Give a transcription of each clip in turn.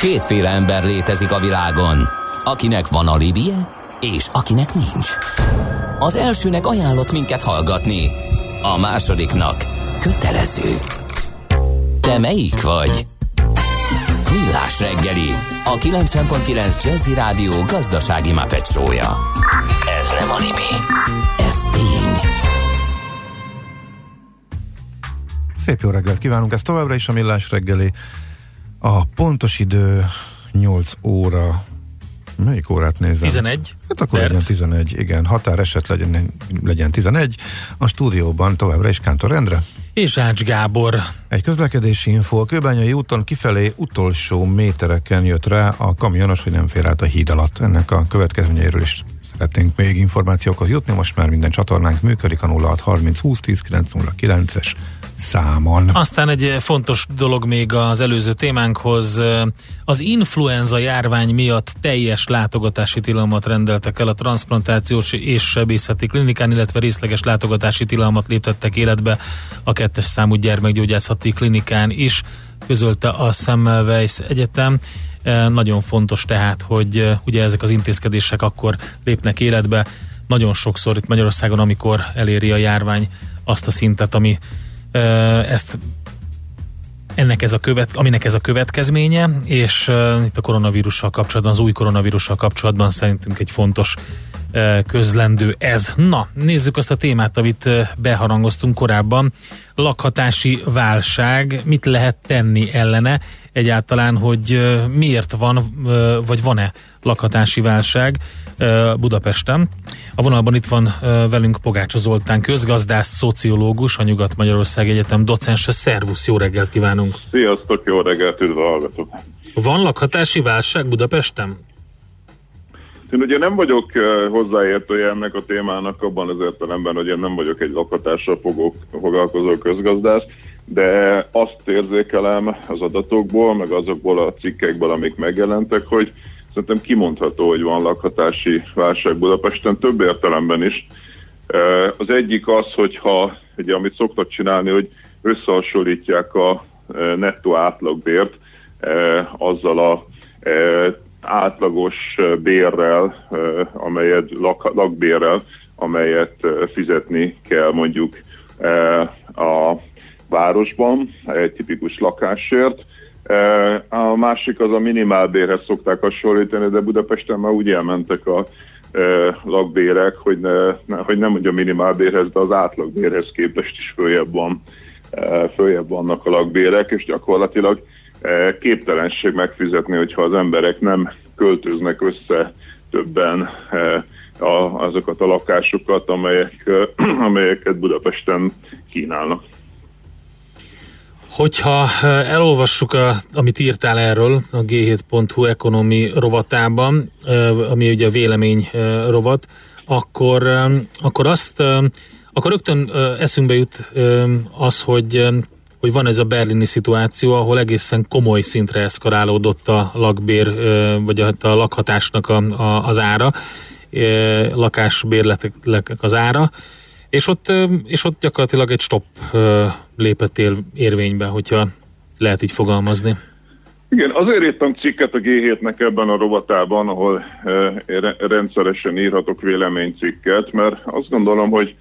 Kétféle ember létezik a világon, akinek van alibije, és akinek nincs. Az elsőnek ajánlott minket hallgatni, a másodiknak kötelező. Te melyik vagy? Millás reggeli, a 90.9 Jazzy Rádió gazdasági mapetsója. Ez nem animi, ez tény. Szép jó reggelt kívánunk, ez továbbra is a Millás reggeli. A pontos idő 8 óra Melyik órát nézem? 11. Hát akkor perc. legyen 11, igen. Határ eset legyen, legyen 11. A stúdióban továbbra is Kántor Endre. És Ács Gábor. Egy közlekedési info. A Kőbányai úton kifelé utolsó métereken jött rá a kamionos, hogy nem fér át a híd alatt. Ennek a következményeiről is szeretnénk még információkhoz jutni. Most már minden csatornánk működik a 0630 20 10 909-es számon. Aztán egy fontos dolog még az előző témánkhoz. Az influenza járvány miatt teljes látogatási tilalmat rendeltek el a transplantációs és sebészeti klinikán, illetve részleges látogatási tilalmat léptettek életbe a kettes számú gyermekgyógyászati klinikán is, közölte a Semmelweis Egyetem. Nagyon fontos tehát, hogy ugye ezek az intézkedések akkor lépnek életbe. Nagyon sokszor itt Magyarországon, amikor eléri a járvány azt a szintet, ami ezt ennek ez a követ, aminek ez a következménye, és uh, itt a koronavírussal kapcsolatban, az új koronavírussal kapcsolatban szerintünk egy fontos közlendő ez. Na, nézzük azt a témát, amit uh, beharangoztunk korábban. Lakhatási válság, mit lehet tenni ellene? Egyáltalán, hogy miért van, vagy van-e lakhatási válság Budapesten? A vonalban itt van velünk Pogácsa Zoltán, közgazdász, szociológus, a Nyugat-Magyarország Egyetem docense. Szervusz, jó reggelt kívánunk! Sziasztok, jó reggelt, üdv hallgatok! Van lakhatási válság Budapesten? Én ugye nem vagyok hozzáértője ennek a témának abban az értelemben, hogy én nem vagyok egy lakhatással foglalkozó közgazdász, de azt érzékelem az adatokból, meg azokból a cikkekből, amik megjelentek, hogy szerintem kimondható, hogy van lakhatási válság Budapesten, több értelemben is. Az egyik az, hogyha ugye, amit szoktak csinálni, hogy összehasonlítják a nettó átlagbért azzal a átlagos bérrel, amelyet lak, lakbérrel, amelyet fizetni kell mondjuk a városban egy tipikus lakásért, a másik az a minimálbérhez szokták hasonlítani, de Budapesten már úgy elmentek a lakbérek, hogy, ne, hogy nem mondja minimálbérhez, de az átlagbérhez képest is följebb, van, följebb vannak a lakbérek, és gyakorlatilag képtelenség megfizetni, hogyha az emberek nem költöznek össze többen azokat a lakásokat, amelyek, amelyeket Budapesten kínálnak. Hogyha elolvassuk, a, amit írtál erről a g7.hu ekonomi rovatában, ami ugye a vélemény rovat, akkor, akkor azt, akkor rögtön eszünkbe jut az, hogy hogy van ez a berlini szituáció, ahol egészen komoly szintre eszkalálódott a lakbér, vagy a lakhatásnak a, a, az ára, lakásbérletek az ára, és ott, és ott gyakorlatilag egy stop lépett érvénybe, hogyha lehet így fogalmazni. Igen, azért írtam cikket a G7-nek ebben a rovatában, ahol rendszeresen írhatok véleménycikket, mert azt gondolom, hogy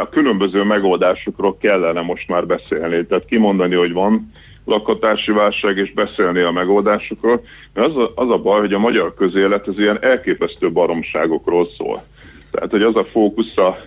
a különböző megoldásokról kellene most már beszélni. Tehát kimondani, hogy van lakhatási válság, és beszélni a megoldásokról. Mert az a, az a baj, hogy a magyar közélet az ilyen elképesztő baromságokról szól. Tehát, hogy az a fókusz a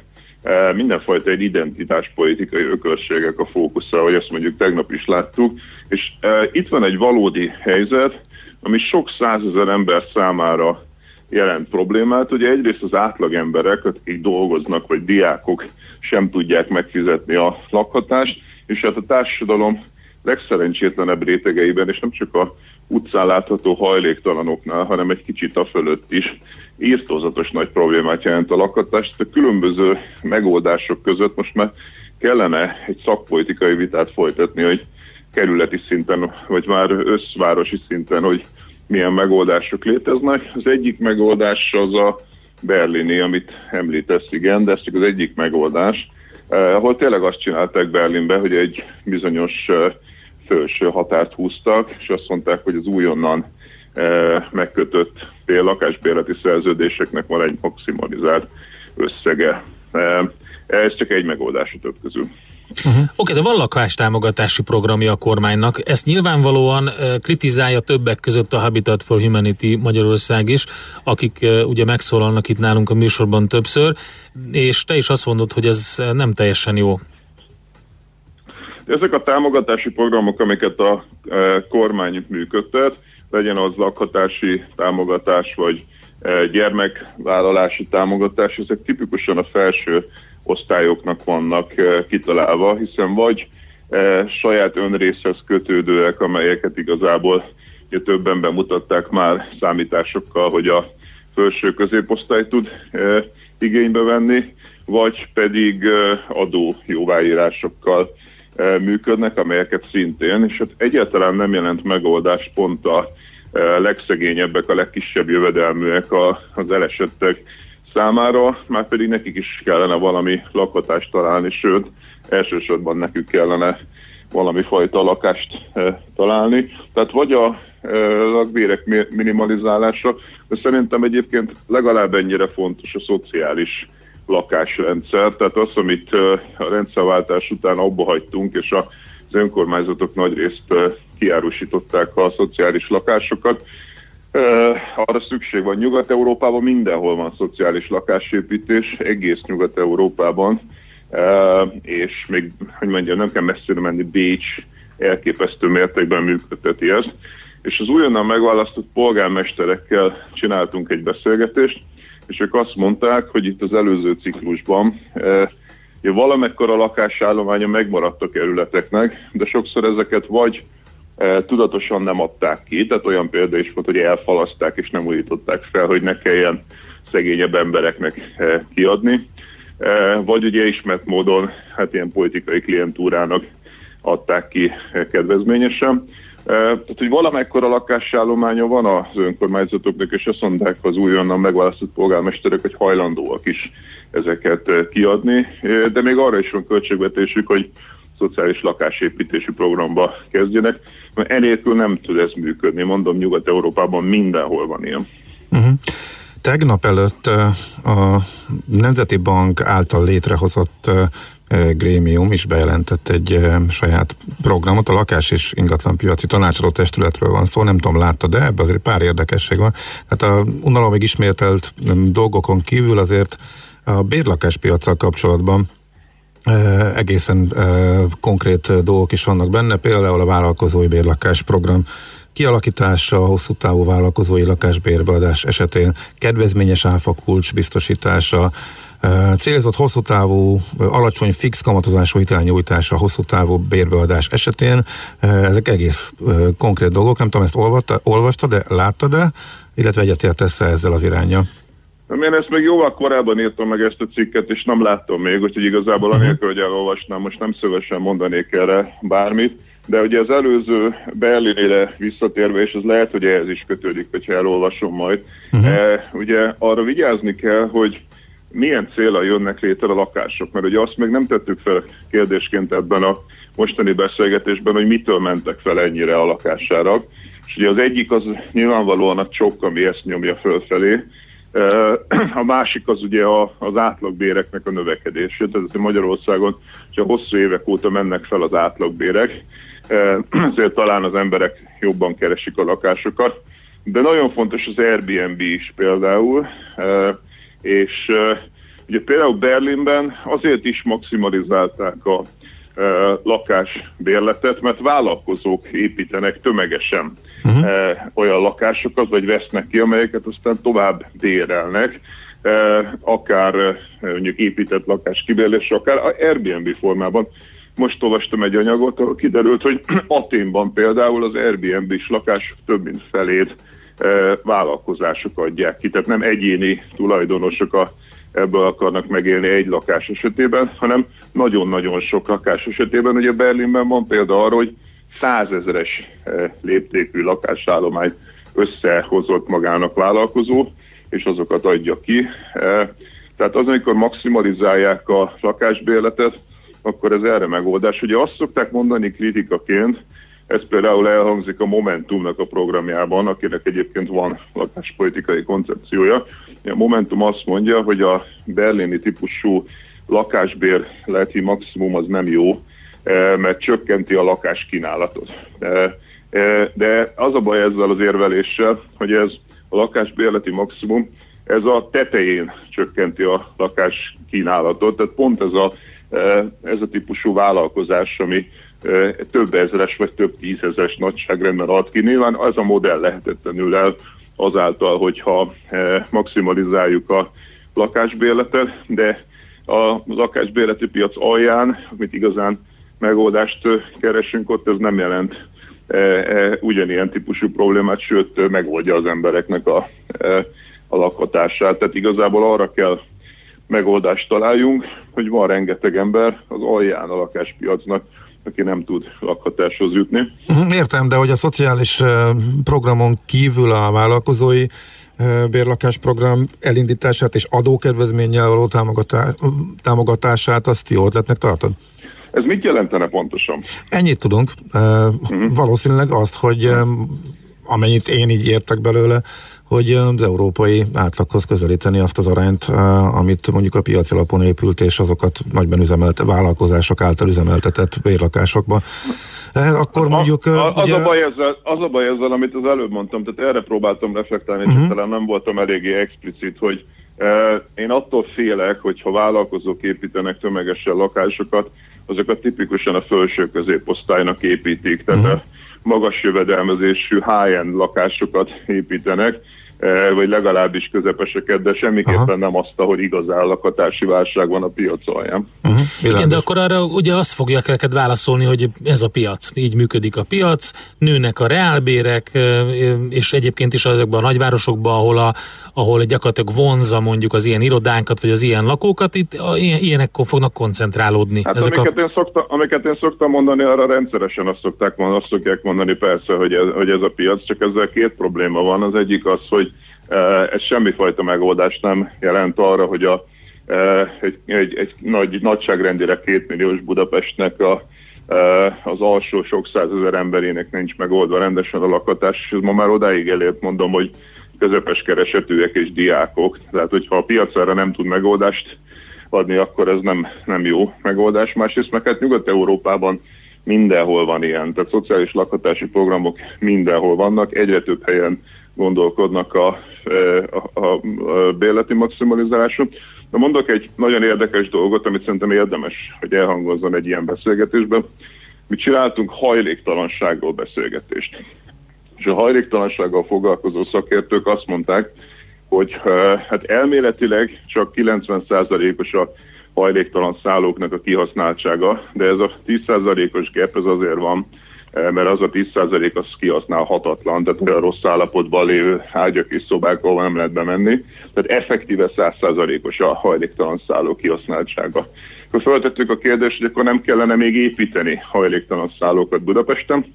mindenfajta egy identitáspolitikai ökörségek a fókuszra, hogy ezt mondjuk tegnap is láttuk, és e, itt van egy valódi helyzet, ami sok százezer ember számára jelent problémát. Ugye egyrészt az átlag emberek, akik dolgoznak, vagy diákok sem tudják megfizetni a lakhatást, és hát a társadalom legszerencsétlenebb rétegeiben, és nem csak a utcán látható hajléktalanoknál, hanem egy kicsit a fölött is írtózatos nagy problémát jelent a lakhatás. A különböző megoldások között most már kellene egy szakpolitikai vitát folytatni, hogy kerületi szinten, vagy már összvárosi szinten, hogy milyen megoldások léteznek. Az egyik megoldás az a berlini, amit említesz, igen, de ez csak az egyik megoldás, eh, ahol tényleg azt csinálták Berlinbe, hogy egy bizonyos eh, felső határt húztak, és azt mondták, hogy az újonnan megkötött lakásbérleti szerződéseknek van egy maximalizált összege. Ez csak egy megoldás a több közül. Uh-huh. Oké, okay, de van lakástámogatási programja a kormánynak. Ezt nyilvánvalóan uh, kritizálja többek között a Habitat for Humanity Magyarország is, akik uh, ugye megszólalnak itt nálunk a műsorban többször, és te is azt mondod, hogy ez nem teljesen jó. Ezek a támogatási programok, amiket a uh, kormány működtet, legyen az lakhatási támogatás, vagy gyermekvállalási támogatás, ezek tipikusan a felső osztályoknak vannak eh, kitalálva, hiszen vagy eh, saját önrészhez kötődőek, amelyeket igazából ugye többen bemutatták már számításokkal, hogy a felső középosztály tud igénybe venni, vagy pedig adó jóváírásokkal működnek, amelyeket szintén, és hát egyáltalán nem jelent megoldást pont a legszegényebbek, a legkisebb jövedelműek az elesettek számára, már pedig nekik is kellene valami lakhatást találni, sőt, elsősorban nekük kellene valami fajta lakást találni. Tehát vagy a lakbérek minimalizálása, de szerintem egyébként legalább ennyire fontos a szociális lakásrendszer. Tehát az, amit a rendszerváltás után abba hagytunk, és az önkormányzatok nagy részt kiárusították a szociális lakásokat, arra szükség van. Nyugat-Európában mindenhol van szociális lakásépítés, egész Nyugat-Európában, és még, hogy mondjam, nem kell messzire menni, Bécs elképesztő mértékben működteti ezt. És az újonnan megválasztott polgármesterekkel csináltunk egy beszélgetést, és ők azt mondták, hogy itt az előző ciklusban ja, valamekkora lakásállománya megmaradt a kerületeknek, de sokszor ezeket vagy tudatosan nem adták ki, tehát olyan példa is volt, hogy elfalaszták és nem újították fel, hogy ne kelljen szegényebb embereknek kiadni, vagy ugye ismert módon hát ilyen politikai klientúrának adták ki kedvezményesen. Tehát, hogy valamekkora lakásállománya van az önkormányzatoknak, és azt mondták az újonnan megválasztott polgármesterek, hogy hajlandóak is ezeket kiadni, de még arra is van költségvetésük, hogy szociális lakásépítési programba kezdjenek, mert enélkül nem tud ez működni. Mondom, Nyugat-Európában mindenhol van ilyen. Uh-huh. Tegnap előtt a Nemzeti Bank által létrehozott grémium is bejelentett egy saját programot, a lakás és ingatlanpiaci tanácsadó testületről van szó, nem tudom, látta, de ebben azért pár érdekesség van. Tehát a unalomig ismételt dolgokon kívül azért a bérlakáspiacsal kapcsolatban egészen konkrét dolgok is vannak benne, például a vállalkozói bérlakás program kialakítása, hosszú távú vállalkozói lakásbérbeadás esetén, kedvezményes áfa kulcs biztosítása, célzott hosszú távú, alacsony fix kamatozású hitelnyújtása hosszú távú bérbeadás esetén. Ezek egész konkrét dolgok, nem tudom, ezt olvasta, olvasta de látta de illetve egyetértesz ezzel az irányjal? Én ezt még jóval korábban írtam meg ezt a cikket, és nem láttam még, úgyhogy igazából mhm. anélkül, hogy elolvasnám, most nem szívesen mondanék erre bármit, de ugye az előző Berlinére visszatérve, és az lehet, hogy ehhez is kötődik, hogyha elolvasom majd, uh-huh. e, ugye arra vigyázni kell, hogy milyen célra jönnek létre a lakások, mert ugye azt még nem tettük fel kérdésként ebben a mostani beszélgetésben, hogy mitől mentek fel ennyire a lakására. És ugye az egyik az nyilvánvalóan a csokk, ami ezt nyomja fölfelé, a másik az ugye az átlagbéreknek a növekedése, tehát Magyarországon csak hosszú évek óta mennek fel az átlagbérek, ezért talán az emberek jobban keresik a lakásokat, de nagyon fontos az Airbnb is például, és ugye például Berlinben azért is maximalizálták a lakásbérletet, mert vállalkozók építenek tömegesen uh-huh. olyan lakásokat, vagy vesznek ki, amelyeket aztán tovább bérelnek, akár mondjuk épített lakás kibérlés, akár a Airbnb formában. Most olvastam egy anyagot, ahol kiderült, hogy Aténban például az Airbnb-s lakás több mint felét vállalkozások adják ki, tehát nem egyéni tulajdonosok a ebből akarnak megélni egy lakás esetében, hanem nagyon-nagyon sok lakás esetében. Ugye Berlinben van példa arra, hogy százezeres léptékű lakásállományt összehozott magának vállalkozó, és azokat adja ki. Eh, tehát az, amikor maximalizálják a lakásbérletet, akkor ez erre megoldás. Ugye azt szokták mondani kritikaként, Ez például elhangzik a Momentumnak a programjában, akinek egyébként van lakáspolitikai koncepciója. A Momentum azt mondja, hogy a berlini típusú lakásbérleti maximum az nem jó, eh, mert csökkenti a lakáskínálatot. Eh, eh, de az a baj ezzel az érveléssel, hogy ez a lakásbérleti maximum, ez a tetején csökkenti a lakáskínálatot, tehát pont ez a, ez a típusú vállalkozás, ami több ezeres vagy több tízezeres nagyságrendben ad ki. Nyilván az a modell lehetetlenül el azáltal, hogyha maximalizáljuk a lakásbérletet, de a lakásbérleti piac alján, amit igazán megoldást keresünk ott, ez nem jelent ugyanilyen típusú problémát, sőt megoldja az embereknek a, a lakhatását. Tehát igazából arra kell megoldást találjunk, hogy van rengeteg ember az alján a lakáspiacnak, aki nem tud lakhatáshoz jutni. Mhm, értem, de hogy a szociális programon kívül a vállalkozói bérlakásprogram elindítását és adókedvezménnyel való támogatását, azt jó ötletnek tartod? Ez mit jelentene pontosan? Ennyit tudunk. Uh-huh. Valószínűleg azt, hogy amennyit én így értek belőle, hogy az európai átlaghoz közelíteni azt az arányt, amit mondjuk a piaci alapon épült, és azokat nagyban üzemelt vállalkozások által üzemeltetett bérlakásokba. Akkor mondjuk... A, a, ugye... az, a baj ezzel, az a baj ezzel, amit az előbb mondtam, tehát erre próbáltam reflektálni, uh-huh. és talán nem voltam eléggé explicit, hogy én attól félek, hogy ha vállalkozók építenek tömegesen lakásokat, azokat tipikusan a felső középosztálynak építik, tehát uh-huh. magas jövedelmezésű high-end lakásokat építenek, Eh, vagy legalábbis közepeseket, de semmiképpen Aha. nem azt, hogy igazán lakatási válság van a piac alján. Uh-huh. Igen, de akkor arra ugye azt fogják neked válaszolni, hogy ez a piac, így működik a piac, nőnek a reálbérek, és egyébként is azokban a nagyvárosokban, ahol, a, ahol gyakorlatilag vonza mondjuk az ilyen irodánkat, vagy az ilyen lakókat, itt a, ilyen, ilyenekkor fognak koncentrálódni. Hát Ezek amiket, a... én szokta, amiket én szoktam mondani, arra rendszeresen azt, szokták mondani, azt szokják mondani persze, hogy ez, hogy ez a piac, csak ezzel két probléma van. Az egyik az, hogy ez semmifajta megoldást nem jelent arra, hogy a, egy, egy, egy nagy, nagyságrendileg kétmilliós Budapestnek a, az alsó sok százezer emberének nincs megoldva rendesen a lakatás, és ez ma már odáig elért, mondom, hogy közepes keresetűek és diákok. Tehát, hogyha a piac erre nem tud megoldást adni, akkor ez nem, nem jó megoldás. Másrészt meg hát Nyugat-Európában mindenhol van ilyen, tehát szociális lakhatási programok mindenhol vannak, egyre több helyen gondolkodnak a, e, a, a, a bérleti maximalizáláson. De mondok egy nagyon érdekes dolgot, amit szerintem érdemes, hogy elhangozzon egy ilyen beszélgetésben. Mi csináltunk hajléktalanságról beszélgetést. És a hajléktalansággal foglalkozó szakértők azt mondták, hogy e, hát elméletileg csak 90%-os a hajléktalan szállóknak a kihasználtsága, de ez a 10%-os gap ez azért van, mert az a 10% az kihasználhatatlan, tehát olyan rossz állapotban lévő ágyak és szobák, ahol nem lehet bemenni. Tehát effektíve 100%-os a hajléktalan szálló kihasználtsága. Akkor feltettük a kérdést, hogy akkor nem kellene még építeni hajléktalan szállókat Budapesten,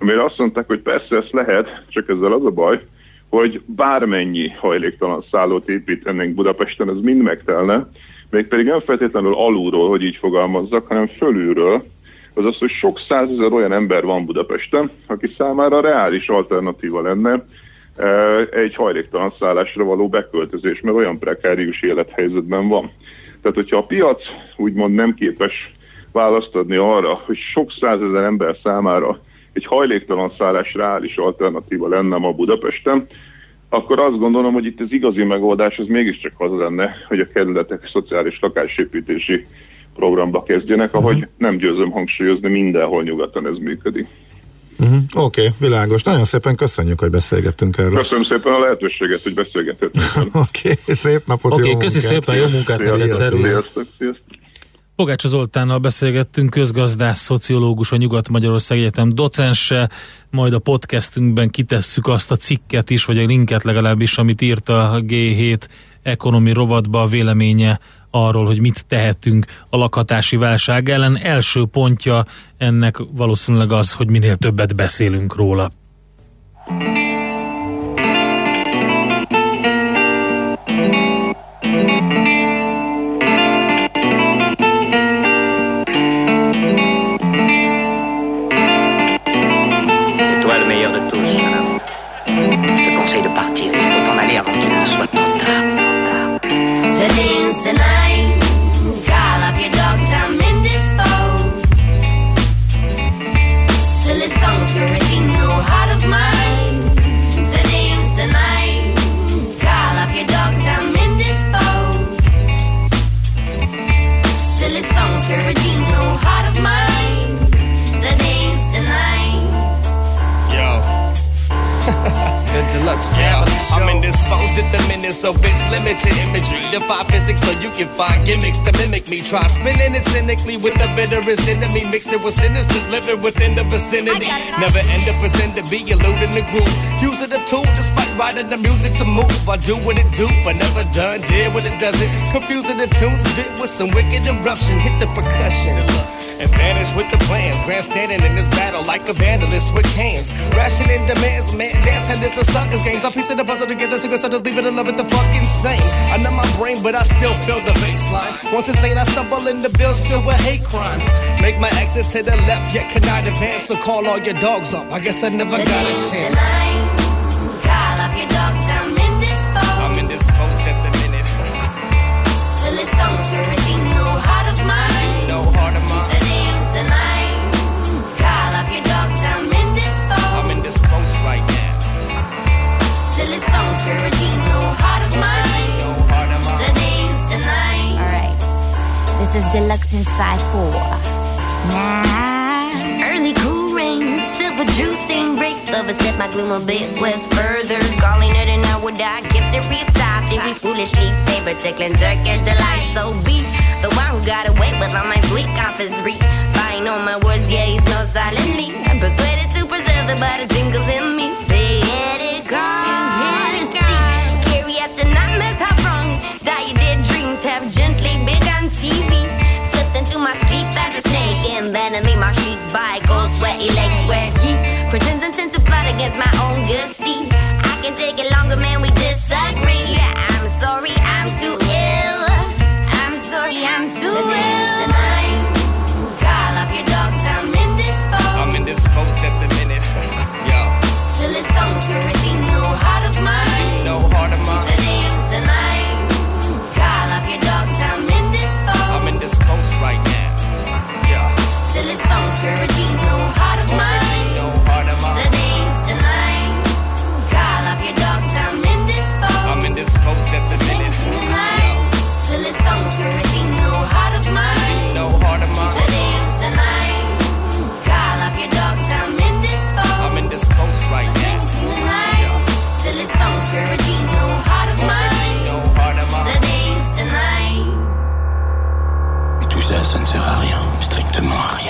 amire azt mondták, hogy persze ezt lehet, csak ezzel az a baj, hogy bármennyi hajléktalan szállót építenénk Budapesten, ez mind megtelne, mégpedig nem feltétlenül alulról, hogy így fogalmazzak, hanem fölülről, az az, hogy sok százezer olyan ember van Budapesten, aki számára reális alternatíva lenne e, egy hajléktalan szállásra való beköltözés, mert olyan prekárius élethelyzetben van. Tehát, hogyha a piac úgymond nem képes választ adni arra, hogy sok százezer ember számára egy hajléktalan szállás reális alternatíva lenne ma Budapesten, akkor azt gondolom, hogy itt az igazi megoldás az mégiscsak az lenne, hogy a kerületek szociális lakásépítési programba kezdjenek, ahogy uh-huh. nem győzöm hangsúlyozni, mindenhol nyugaton ez működik. Uh-huh. Oké, okay, világos. Nagyon szépen köszönjük, hogy beszélgettünk erről. Köszönöm szépen a lehetőséget, hogy beszélgethetünk. Oké, okay, szép napot, Oké, okay, köszi szépen, jó munkát neked, Sziasztok, sziasztok. Pogács Zoltánnal beszélgettünk, közgazdász, szociológus, a Nyugat-Magyarország Egyetem docense, majd a podcastünkben kitesszük azt a cikket is, vagy a linket legalábbis, amit írta a G7 ekonomi rovatba a véleménye arról, hogy mit tehetünk a lakhatási válság ellen. Első pontja ennek valószínűleg az, hogy minél többet beszélünk róla. the the. Never end up pretend to be eluding the groove. It a tool despite writing the music to move. I do what it do, but never done did what it doesn't. Confusing the tunes a bit with some wicked eruption. Hit the percussion and vanish with the plans. Grandstanding in this battle like a vandalist with cans. Rationing demands, man, dancing is a sucker's games. I piece of the puzzle together, so just leave it in love with the fucking same. I know my brain, but I still feel the baseline. Once insane, I stumble in the bills filled with hate crimes. Make my exit to the left, yet cannot advance, so call all your dogs off. I guess I never got a chance. Inside 4. Nah. Early cool rain, silver juice stain breaks overstep my gloom a bit west further. Calling it an hour I kept it retop. Did we foolishly favor tickling Turkish delight? So be the one who got away with all my sweet confisery. Buying on my words, yeah, he's no silently. I'm persuaded to preserve the butter tingles in me. Sweaty legs where he pretends intent to plot against my own good seed. I can take it longer, man,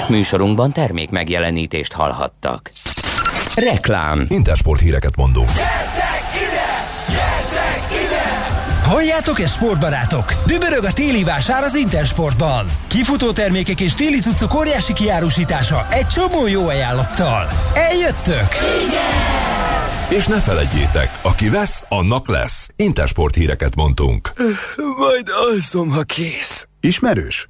Műsorunkban termék megjelenítést hallhattak. Reklám. Intersport híreket mondunk. Halljátok ezt, sportbarátok? Dübörög a téli vásár az Intersportban. Kifutó termékek és téli cuccok óriási kiárusítása egy csomó jó ajánlattal. Eljöttök? És ne felejtjétek, aki vesz, annak lesz. Intersport híreket mondtunk. Majd alszom, ha kész. Ismerős?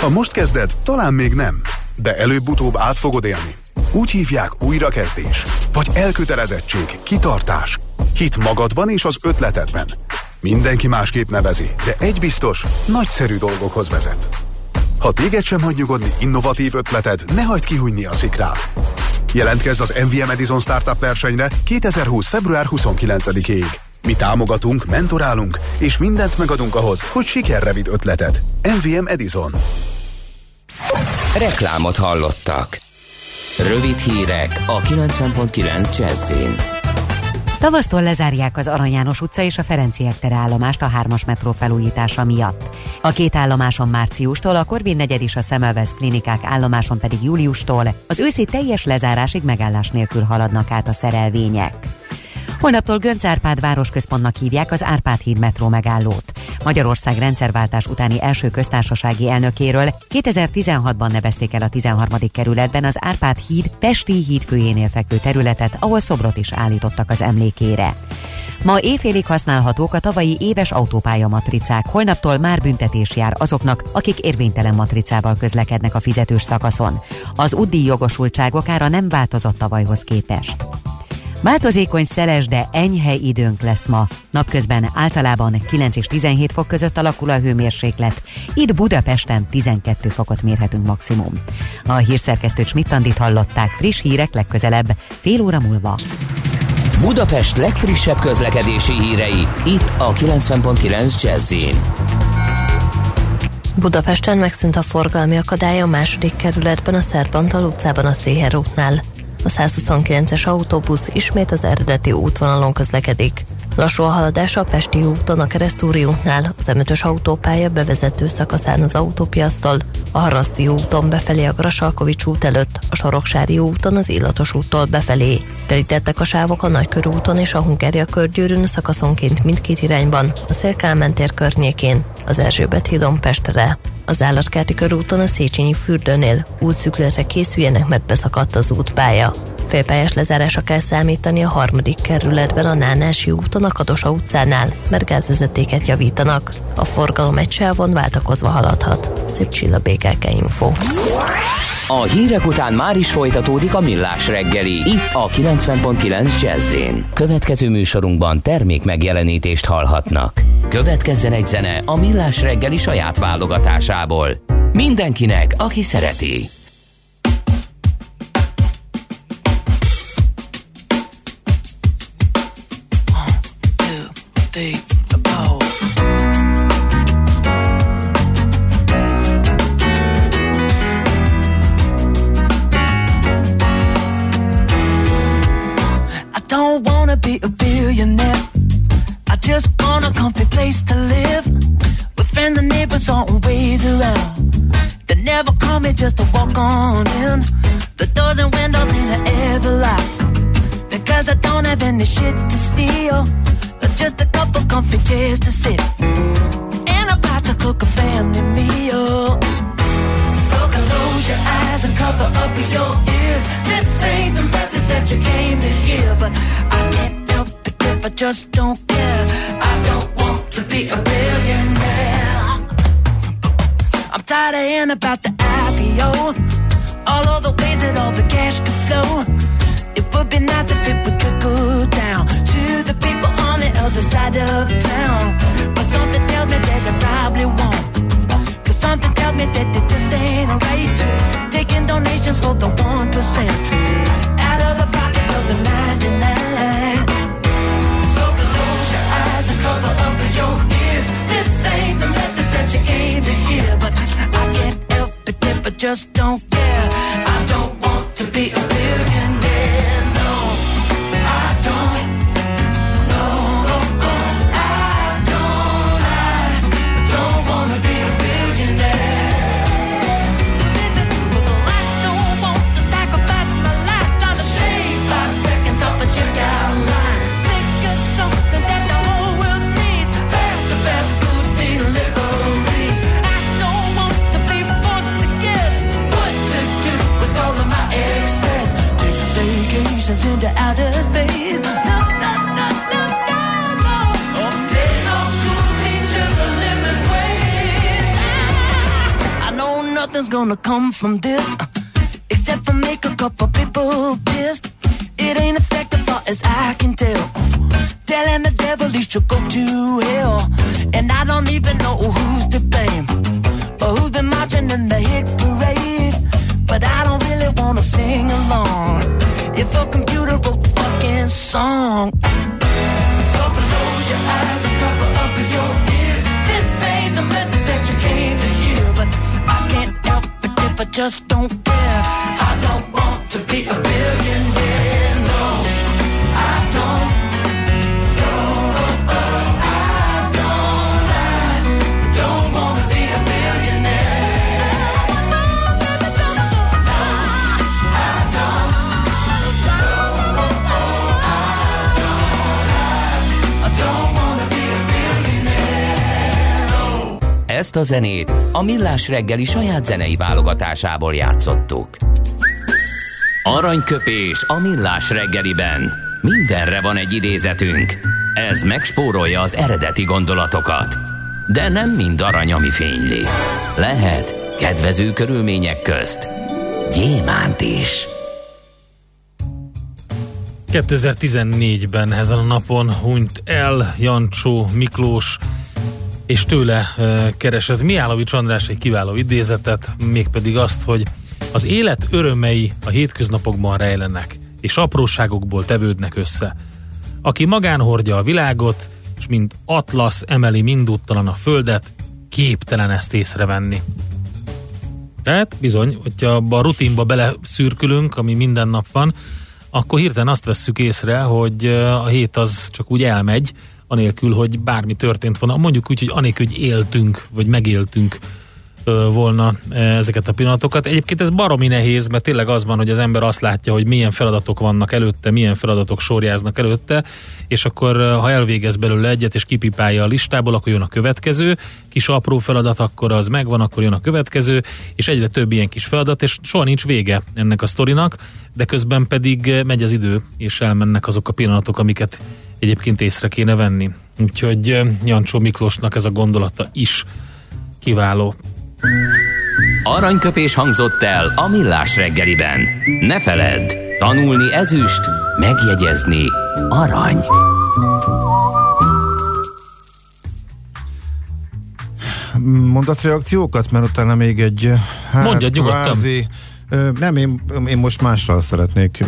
Ha most kezded, talán még nem, de előbb-utóbb át fogod élni. Úgy hívják újrakezdés, vagy elkötelezettség, kitartás, hit magadban és az ötletedben. Mindenki másképp nevezi, de egy biztos, nagyszerű dolgokhoz vezet. Ha téged sem hagy nyugodni innovatív ötleted, ne hagyd kihújni a szikrát. Jelentkezz az MVM Edison Startup versenyre 2020. február 29-ig. Mi támogatunk, mentorálunk, és mindent megadunk ahhoz, hogy sikerre vidd ötleted. MVM Edison. Reklámot hallottak. Rövid hírek a 90.9 Jazzin. Tavasztól lezárják az Arany János utca és a Ferenciek tere állomást a hármas metró felújítása miatt. A két állomáson márciustól, a Korvin negyed és a Semmelweis klinikák állomáson pedig júliustól az őszi teljes lezárásig megállás nélkül haladnak át a szerelvények. Holnaptól Gönc Árpád városközpontnak hívják az Árpád híd metró megállót. Magyarország rendszerváltás utáni első köztársasági elnökéről 2016-ban nevezték el a 13. kerületben az Árpád híd Pesti híd főjénél fekvő területet, ahol szobrot is állítottak az emlékére. Ma éjfélig használhatók a tavalyi éves autópálya matricák, holnaptól már büntetés jár azoknak, akik érvénytelen matricával közlekednek a fizetős szakaszon. Az UDI jogosultságok ára nem változott tavalyhoz képest. Változékony szeles, de enyhe időnk lesz ma. Napközben általában 9 és 17 fok között alakul a hőmérséklet. Itt Budapesten 12 fokot mérhetünk maximum. A hírszerkesztő Smittandit hallották friss hírek legközelebb, fél óra múlva. Budapest legfrissebb közlekedési hírei, itt a 90.9 jazz Budapesten megszűnt a forgalmi akadály a második kerületben a Szerbantal utcában a Széher útnál. A 129-es autóbusz ismét az eredeti útvonalon közlekedik. Lassú a haladás a Pesti úton, a Keresztúri útnál, az m autópálya bevezető szakaszán az autópiasztól, a Haraszti úton befelé a Grasalkovics út előtt, a Soroksári úton az Illatos úttól befelé. Telítettek a sávok a Nagykörúton és a Hungária körgyűrűn szakaszonként mindkét irányban, a Szélkálmán tér környékén, az Erzsébet hídon Pestre. Az állatkerti körúton a Széchenyi fürdőnél útszükletre készüljenek, mert beszakadt az útpálya. Félpályás lezárása kell számítani a harmadik kerületben a Nánási úton a Kadosa utcánál, mert gázvezetéket javítanak. A forgalom egy sávon váltakozva haladhat. Szép csilla BKK Info. A hírek után már is folytatódik a millás reggeli. Itt a 90.9 jazz Következő műsorunkban termék megjelenítést hallhatnak. Következzen egy zene a millás reggeli saját válogatásából. Mindenkinek, aki szereti. A zenét a Millás reggeli saját zenei válogatásából játszottuk. Aranyköpés a Millás reggeliben. Mindenre van egy idézetünk. Ez megspórolja az eredeti gondolatokat. De nem mind arany, ami fényli. Lehet kedvező körülmények közt gyémánt is. 2014-ben ezen a napon hunyt el Jancsó Miklós és tőle keresett Miálovics András egy kiváló idézetet, mégpedig azt, hogy az élet örömei a hétköznapokban rejlenek, és apróságokból tevődnek össze. Aki magán hordja a világot, és mint atlasz emeli mindúttalan a földet, képtelen ezt észrevenni. Tehát bizony, hogyha abba a rutinba beleszürkülünk, ami minden nap van, akkor hirtelen azt vesszük észre, hogy a hét az csak úgy elmegy, anélkül, hogy bármi történt volna. Mondjuk úgy, hogy anélkül, hogy éltünk, vagy megéltünk volna ezeket a pillanatokat. Egyébként ez baromi nehéz, mert tényleg az van, hogy az ember azt látja, hogy milyen feladatok vannak előtte, milyen feladatok sorjáznak előtte, és akkor ha elvégez belőle egyet, és kipipálja a listából, akkor jön a következő, kis apró feladat, akkor az megvan, akkor jön a következő, és egyre több ilyen kis feladat, és soha nincs vége ennek a sztorinak, de közben pedig megy az idő, és elmennek azok a pillanatok, amiket egyébként észre kéne venni. Úgyhogy Jancsó Miklósnak ez a gondolata is kiváló. Aranyköpés hangzott el a millás reggeliben. Ne feledd, tanulni ezüst, megjegyezni arany. Mondat reakciókat, mert utána még egy hát, Mondja nyugodtan. Kvázi, nem, én, én most mással szeretnék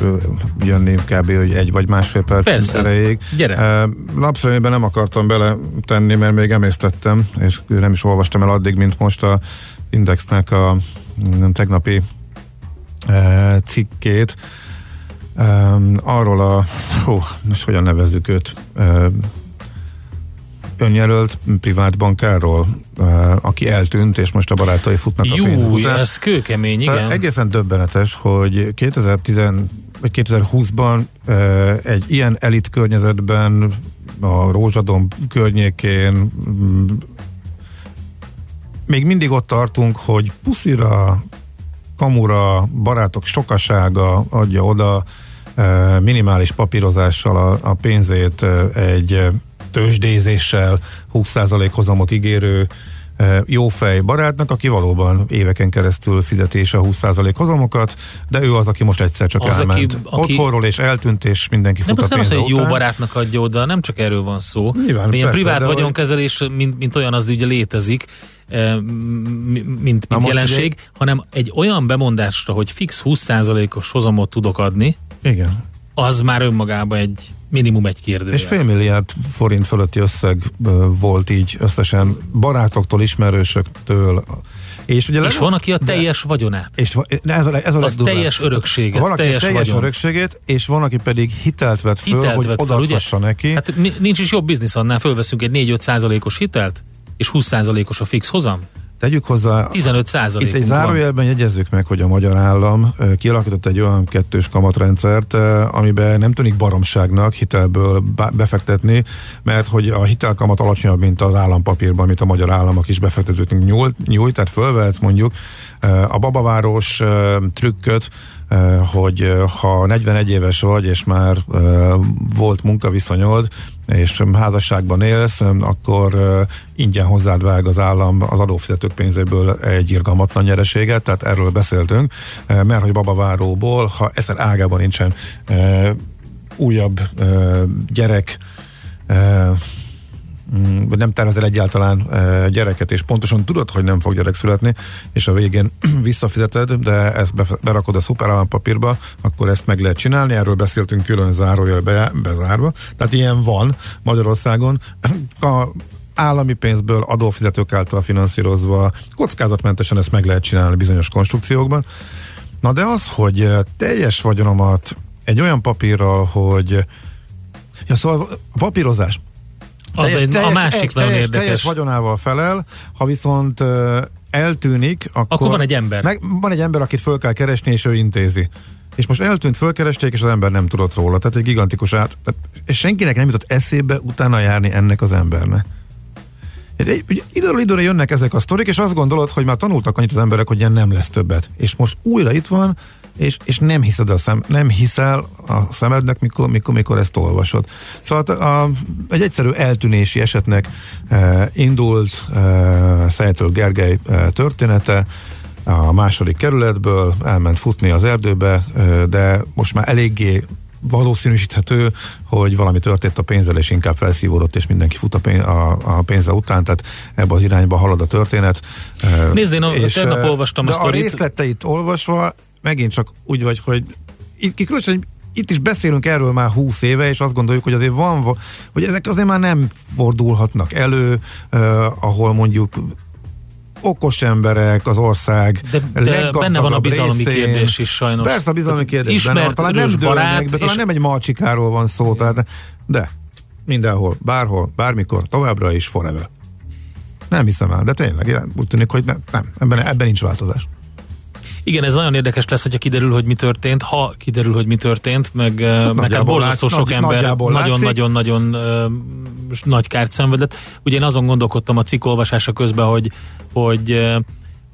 jönni kb. hogy egy vagy másfél perc Persze. erejéig. Gyere. Lapszemében nem akartam bele tenni, mert még emésztettem, és nem is olvastam el addig, mint most a Indexnek a tegnapi cikkét. Arról a, hú, most hogyan nevezzük őt, önjelölt privát bankárról, uh, aki eltűnt, és most a barátai futnak a pénz után. ez kőkemény, igen. Tehát egészen döbbenetes, hogy 2010 vagy 2020-ban uh, egy ilyen elit környezetben a Rózsadom környékén mm, még mindig ott tartunk, hogy puszira, kamura, barátok sokasága adja oda minimális papírozással a, a pénzét egy tőzsdézéssel 20% hozamot ígérő jófej barátnak, aki valóban éveken keresztül fizeti a 20% hozamokat, de ő az, aki most egyszer csak az, elment aki, aki... otthonról, és eltűnt, és mindenki fut nem, a nem az, hogy jó barátnak adja oda, nem csak erről van szó. Nyilván, Ilyen persze, privát vagyonkezelés, mint, mint olyan, az ugye létezik, mint, mint jelenség, ugye... hanem egy olyan bemondásra, hogy fix 20%-os hozamot tudok adni, igen. az már önmagában egy minimum egy kérdő. És fél milliárd forint fölötti összeg volt így összesen barátoktól, ismerősöktől. És, ugye és van, aki a teljes de, vagyonát. És ez a, ez a az teljes örökséget. Van, aki teljes, teljes örökségét, és van, aki pedig hitelt vett föl, hitelt hogy vett föl, ugye? neki. Hát nincs is jobb biznisz annál, fölveszünk egy 4-5 százalékos hitelt, és 20 százalékos a fix hozam. Tegyük hozzá, 15 százalék. Itt egy zárójelben jegyezzük meg, hogy a magyar állam kialakított egy olyan kettős kamatrendszert, amiben nem tűnik baromságnak hitelből befektetni, mert hogy a hitelkamat alacsonyabb, mint az állampapírban, amit a magyar államok is befektetőknek nyújt, nyújt tehát fölvehetsz mondjuk a babaváros trükköt, hogy ha 41 éves vagy, és már volt munkaviszonyod, és házasságban élsz, akkor ingyen hozzád vág az állam az adófizetők pénzéből egy irgalmatlan nyereséget, tehát erről beszéltünk, mert hogy babaváróból, ha ezer ágában nincsen újabb gyerek, vagy nem tervezel egyáltalán gyereket, és pontosan tudod, hogy nem fog gyerek születni, és a végén visszafizeted, de ezt berakod a szuperállampapírba, akkor ezt meg lehet csinálni, erről beszéltünk külön zárójelbe bezárva. Tehát ilyen van Magyarországon. A állami pénzből, adófizetők által finanszírozva, kockázatmentesen ezt meg lehet csinálni bizonyos konstrukciókban. Na de az, hogy teljes vagyonomat egy olyan papírral, hogy Ja, szóval a papírozás az teljes, egy, teljes, a másik nagyon teljes, érdekes. Teljes vagyonával felel, ha viszont eltűnik, akkor, akkor van egy ember. Meg, van egy ember, akit föl kell keresni, és ő intézi. És most eltűnt, fölkeresték, és az ember nem tudott róla. Tehát egy gigantikus át... És senkinek nem jutott eszébe utána járni ennek az embernek. Időről időre jönnek ezek a sztorik, és azt gondolod, hogy már tanultak annyit az emberek, hogy ilyen nem lesz többet. És most újra itt van, és, és nem, hiszed a szem, nem hiszel a szemednek, mikor, mikor, mikor ezt olvasod. Szóval a, a, egy egyszerű eltűnési esetnek e, indult e, Szejtől Gergely e, története, a második kerületből elment futni az erdőbe, e, de most már eléggé valószínűsíthető, hogy valami történt a pénzzel, és inkább felszívódott, és mindenki fut a, pénz, a, a pénze után, tehát ebbe az irányba halad a történet. Nézd, én a, és, tegnap olvastam de a sztorit. a részleteit olvasva megint csak úgy vagy, hogy itt, különösen itt is beszélünk erről már húsz éve, és azt gondoljuk, hogy azért van, hogy ezek azért már nem fordulhatnak elő, uh, ahol mondjuk okos emberek, az ország De, de benne van a bizalmi részén. kérdés is sajnos. Persze a bizalmi kérdés Ismert, benne. Talán nem erős barát, de talán és- nem egy malcsikáról van szó, tehát, de mindenhol, bárhol, bármikor, továbbra is forever. Nem hiszem el, de tényleg úgy tűnik, hogy nem, nem ebben, ebben nincs változás. Igen, ez nagyon érdekes lesz, hogyha kiderül, hogy mi történt, ha kiderül, hogy mi történt, meg, hát meg hát borzasztó lát- sok nagy- ember nagyon-nagyon-nagyon nagy kárt szenvedett. Ugye én azon gondolkodtam a cikk olvasása közben, hogy, hogy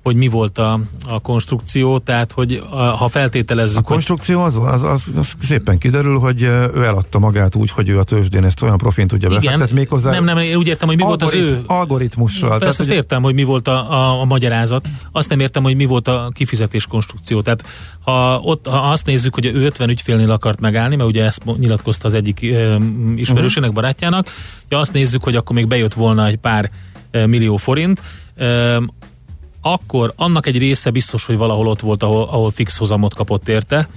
hogy mi volt a, a konstrukció, tehát hogy a, ha feltételezzük, A konstrukció az, az, az, az szépen kiderül, hogy ő eladta magát úgy, hogy ő a tőzsdén ezt olyan profint tudja befektetni, méghozzá Nem, nem, én úgy értem, hogy mi volt az algorit- ő- Algoritmussal. Persze ezt ugye- értem, hogy mi volt a, a, a magyarázat. Azt nem értem, hogy mi volt a kifizetés konstrukció. Tehát ha, ott, ha azt nézzük, hogy ő 50 ügyfélnél akart megállni, mert ugye ezt nyilatkozta az egyik ö, ismerősének, barátjának, ja azt nézzük, hogy akkor még bejött volna egy pár millió forint, akkor annak egy része biztos, hogy valahol ott volt, ahol, ahol fix hozamot kapott érte,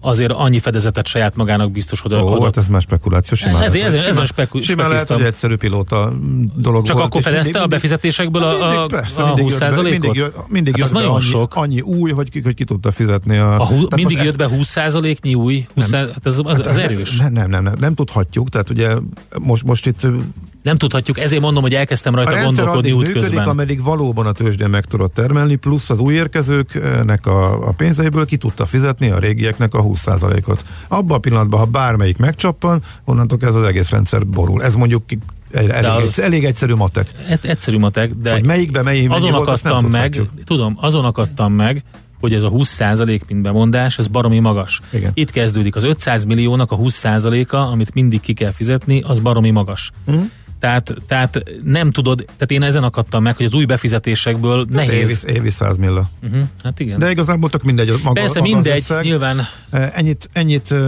azért annyi fedezetet saját magának biztos, hogy Ó, hát ez már spekuláció. Simán Ez- lehet, ez- ezen simán- speku- Simán lehet, hogy egyszerű pilóta dolog Csak volt. akkor fedezte mindig- a befizetésekből a, a, persze, a mindig 20 jött be-? Mindig, jött- mindig hát jött nagyon annyi, sok. annyi új, hogy ki, hogy ki tudta fizetni a... A hú, mindig jött be 20 százaléknyi új? 20 hát ez, az, Hát az erős. Nem, nem, nem, nem, nem tudhatjuk, tehát ugye most, most itt Nem tudhatjuk, ezért mondom, hogy elkezdtem a rajta rendszer gondolkodni útközben. működik, ameddig valóban a tőzsdén meg tudott termelni, plusz az új érkezőknek a, a pénzeiből ki tudta fizetni a régieknek a 20%-ot. Abban a pillanatban, ha bármelyik megcsappan, onnantól kezdve az egész rendszer borul. Ez mondjuk elég, az- az... elég egyszerű matek. Ez egyszerű matek, de Hogy melyikbe mennyi, azon volt, azt nem akadtam meg, tudhatjuk. tudom, azon akadtam meg, hogy ez a 20% mint bemondás, ez baromi magas. Igen. Itt kezdődik az 500 milliónak a 20%-a, amit mindig ki kell fizetni, az baromi magas. Mhm. Tehát, tehát nem tudod, tehát én ezen akadtam meg, hogy az új befizetésekből nehéz. Évi, évi 100 milla. Uh-huh, hát igen. De igazából tök mindegy. Maga, Persze maga mindegy, összeg. nyilván Eh, Ennyit, ennyit eh,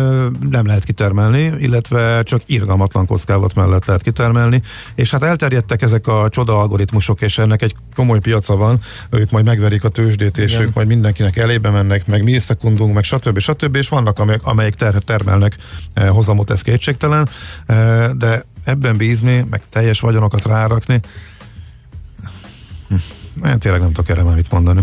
nem lehet kitermelni, illetve csak irgalmatlan kockávat mellett lehet kitermelni, és hát elterjedtek ezek a csoda algoritmusok, és ennek egy komoly piaca van, ők majd megverik a tőzsdét, és Igen. ők majd mindenkinek elébe mennek, meg mi szekundunk, meg stb. stb. és vannak, amelyek, amelyek ter, termelnek eh, hozamot, ez kétségtelen, de ebben bízni, meg teljes vagyonokat rárakni, hm, én tényleg nem tudok erre már mit mondani.